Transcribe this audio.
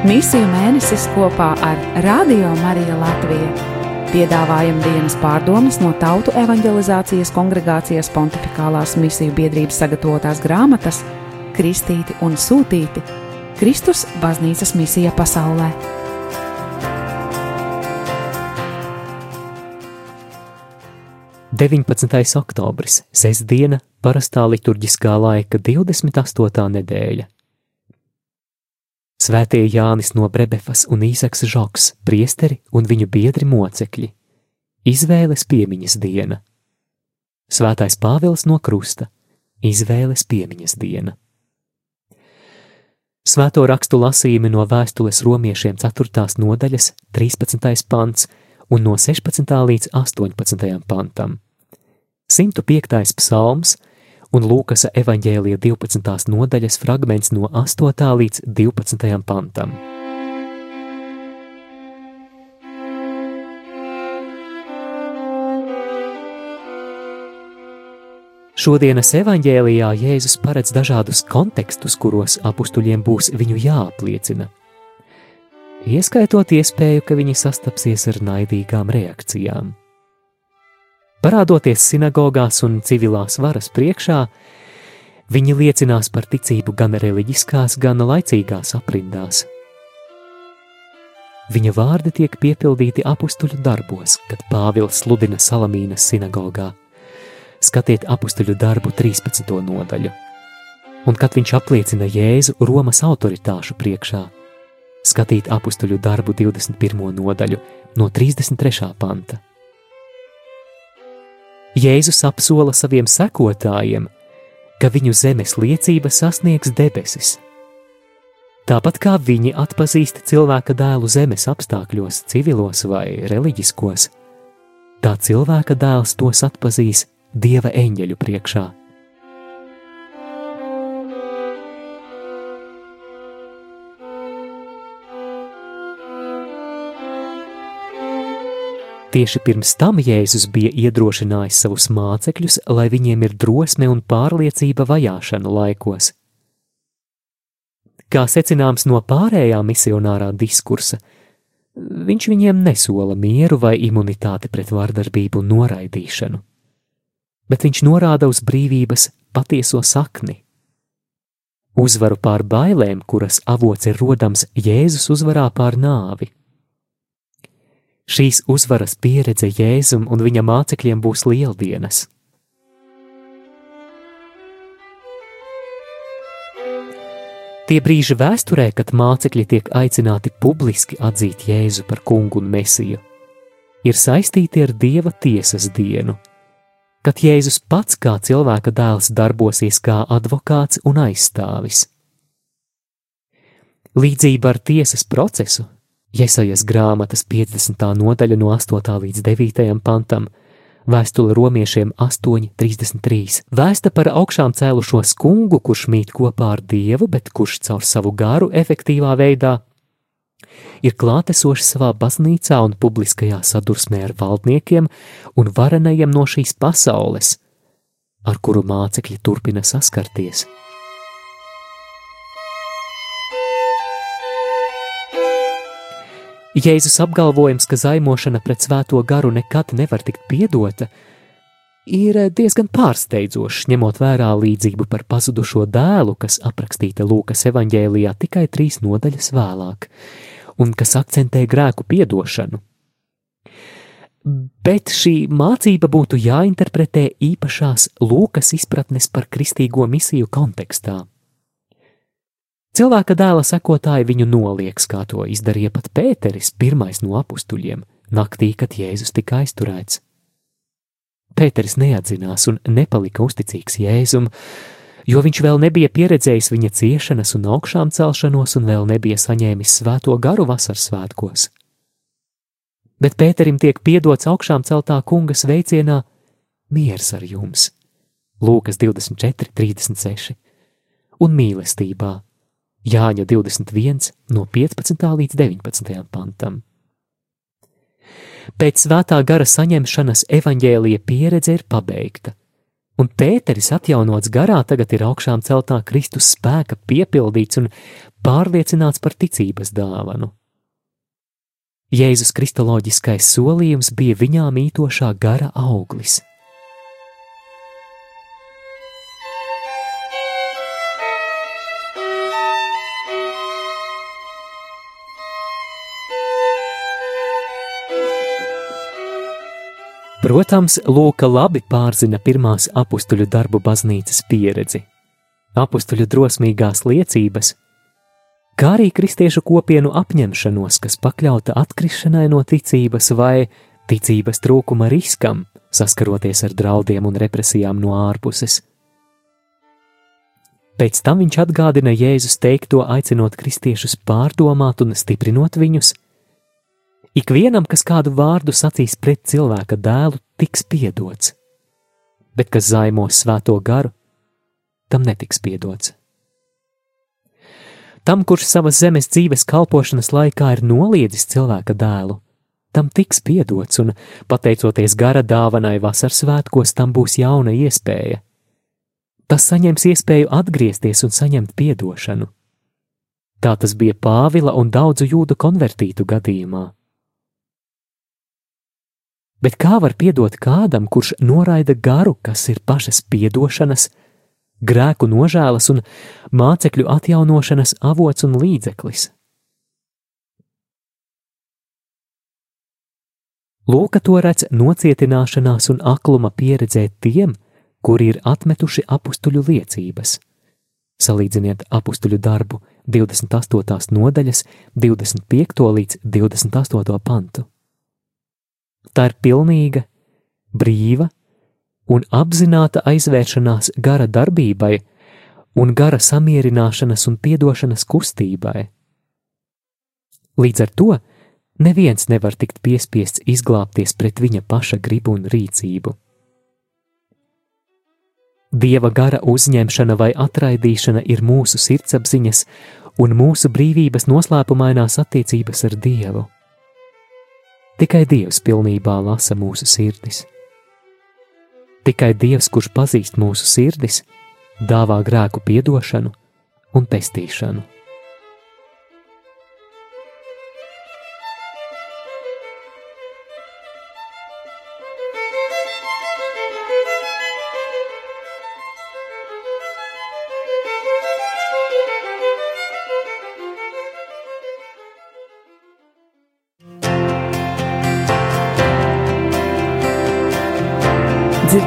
Misiju mēnesis kopā ar Radio Mariju Latviju. Piedāvājam dienas pārdomas no Tautu evanģelizācijas kongregācijas pontificālās misiju biedrības sagatavotās grāmatas Kristīti un Sūtīti - Kristus baznīcas misija pasaulē. Deviņpadsmitais oktobris, sestdiena, parastā liturģiskā laika 28. nedēļa. Svētie Jānis no Brebefas un Īsaks Žoks, priesteri un viņu biedri mocekļi. Izvēles piemiņas diena. Svētais Pāvils no Krusta. Izvēles piemiņas diena. Svēto rakstu lasījumi no vēstules romiešiem 4. nodaļas 13. pants un no 16. līdz 18. pantam. 105. psalms un Lūkas evanģēlija 12. nodaļas fragments no 8. līdz 12. pantam. Šodienas evanģēlijā Jēzus paredz dažādus kontekstus, kuros apstuļiem būs viņu jāapliecina. Ieskaitot iespēju, ka viņi sastapsies ar naidīgām reakcijām. Parādoties sinagogās un civilās varas priekšā, viņi liecinās par ticību gan reliģiskās, gan laicīgās aprindās. Viņa vārdi tiek piepildīti apstuļu darbos, kad Pāvils sludina Salamīnas sinagogā. Skatiet apstuļu darbu 13. nodaļu, un kad viņš apliecina Jēzu Romas autoritāšu priekšā. Skatīt apstuļu darbu 21. nodaļu no 33. panta. Jēzus apsola saviem sekotājiem, ka viņu zemes liecība sasniegs debesis. Tāpat kā viņi atpazīst cilvēka dēlu zemes apstākļos, civilos vai reliģiskos, tā cilvēka dēls tos atpazīs dieva eņģeļu priekšā. Tieši pirms tam Jēzus bija iedrošinājis savus mācekļus, lai viņiem ir drosme un pārliecība vajāšanu laikos. Kā secināms no pārējā misionārā diskursa, viņš viņiem nesola mieru vai imunitāti pret vardarbību un noraidīšanu, bet viņš norāda uz brīvības patieso sakni. Uzvaru pār bailēm, kuras avots ir rodams Jēzus uzvarā pār nāvi. Šīs uzvaras pieredze Jēzum un viņa mācekļiem būs lieldienas. Tie brīži vēsturē, kad mācekļi tiek aicināti publiski atzīt Jēzu par kungu un mesiju, ir saistīti ar Dieva tiesas dienu, kad Jēzus pats kā cilvēka dēls darbosies kā advokāts un aizstāvis. Līdzība ar tiesas procesu Jesajas grāmatas 50. nodaļa no 8. līdz 9. pantam, vēstule romiešiem 8.33. Vēsta par augšām cēlušo skungu, kurš mīt kopā ar dievu, bet kurš caur savu garu efektīvā veidā ir klātesošs savā baznīcā un publiskajā sadursmē ar valdniekiem un varenajiem no šīs pasaules, ar kuru mācekļi turpina saskarties. Jēzus apgalvojums, ka zaimošana pret svēto garu nekad nevar tikt piedota, ir diezgan pārsteidzošs, ņemot vērā līdzību par pazudušo dēlu, kas aprakstīta Lūkas evanģēlijā tikai trīs nodaļas vēlāk, un kas akcentē grēku piedošanu. Bet šī mācība būtu jāinterpretē īpašās Lūkas izpratnes par kristīgo misiju kontekstā. Cilvēka dēla sekotāji viņu nolieks, kā to izdarīja pat Pēteris, pirmais no apstuļiem, naktī, kad Jēzus tika aizturēts. Pēteris neatzinās un nepalika uzticīgs Jēzum, jo viņš vēl nebija pieredzējis viņa ciešanas un augšām celšanos un vēl nebija saņēmis svēto garu vasaras svētkos. Bet Pēterim tiek piedots augšām celtā kunga sveicienā: Miers ar jums! Lūkas 24, 36 un mīlestībā Jāņa 21, no 15. līdz 19. pantam. Pēc svētā gara saņemšanas evaņģēlīja pieredze ir pabeigta, un Pēteris atjaunots garā tagad ir augšām celtā Kristus spēka piepildīts un pārliecināts par ticības dāvanu. Jēzus kristoloģiskais solījums bija viņā mītošā gara auglis. Protams, Lūka labi pārzina pirmās apstuļu darbu baznīcas pieredzi, apstuļu drosmīgās liecības, kā arī kristiešu kopienu apņemšanos, kas pakļauta atkrišanai no ticības vai ticības trūkuma riskam, saskaroties ar draudiem un represijām no ārpuses. Pēc tam viņš atgādina Jēzus teikto, aicinot kristiešus pārdomāt un stiprinot viņus, Ikvienam, kas kādu vārdu sacīs pret cilvēka dēlu, tiks piedots, bet kas zaimos svēto garu, tam netiks piedots. Tam, kurš savas zemes dzīves kalpošanas laikā ir noliedzis cilvēka dēlu, tam tiks piedots, un pateicoties gara dāvanai vasaras svētkos, tam būs jauna iespēja. Tas saņems iespēju atgriezties un saņemt piedošanu. Tā tas bija Pāvila un daudzu jūdu konvertītu gadījumā. Bet kā var piedot kādam, kurš noraida garu, kas ir pašas piedošanas, grēku nožēlas un mācekļu atjaunošanas avots un līdzeklis? Lūka to redz nocietināšanās un akluma pieredzē tiem, kuri ir atmetuši apstuļu liecības. Salīdziniet apstuļu darbu 28. nodaļas, 25. līdz 28. pantu. Tā ir pilnīga, brīva un apzināta aizvēršanās gara darbībai un gara samierināšanas un piedošanas kustībai. Līdz ar to neviens nevar tikt piespiests izglābties pret viņa paša gribu un rīcību. Dieva gara uzņemšana vai atraidīšana ir mūsu sirdsapziņas un mūsu brīvības noslēpumainās attiecības ar Dievu. Tikai Dievs pilnībā lasa mūsu sirdis. Tikai Dievs, kurš pazīst mūsu sirdis, dāvā grēku piedošanu un pestīšanu.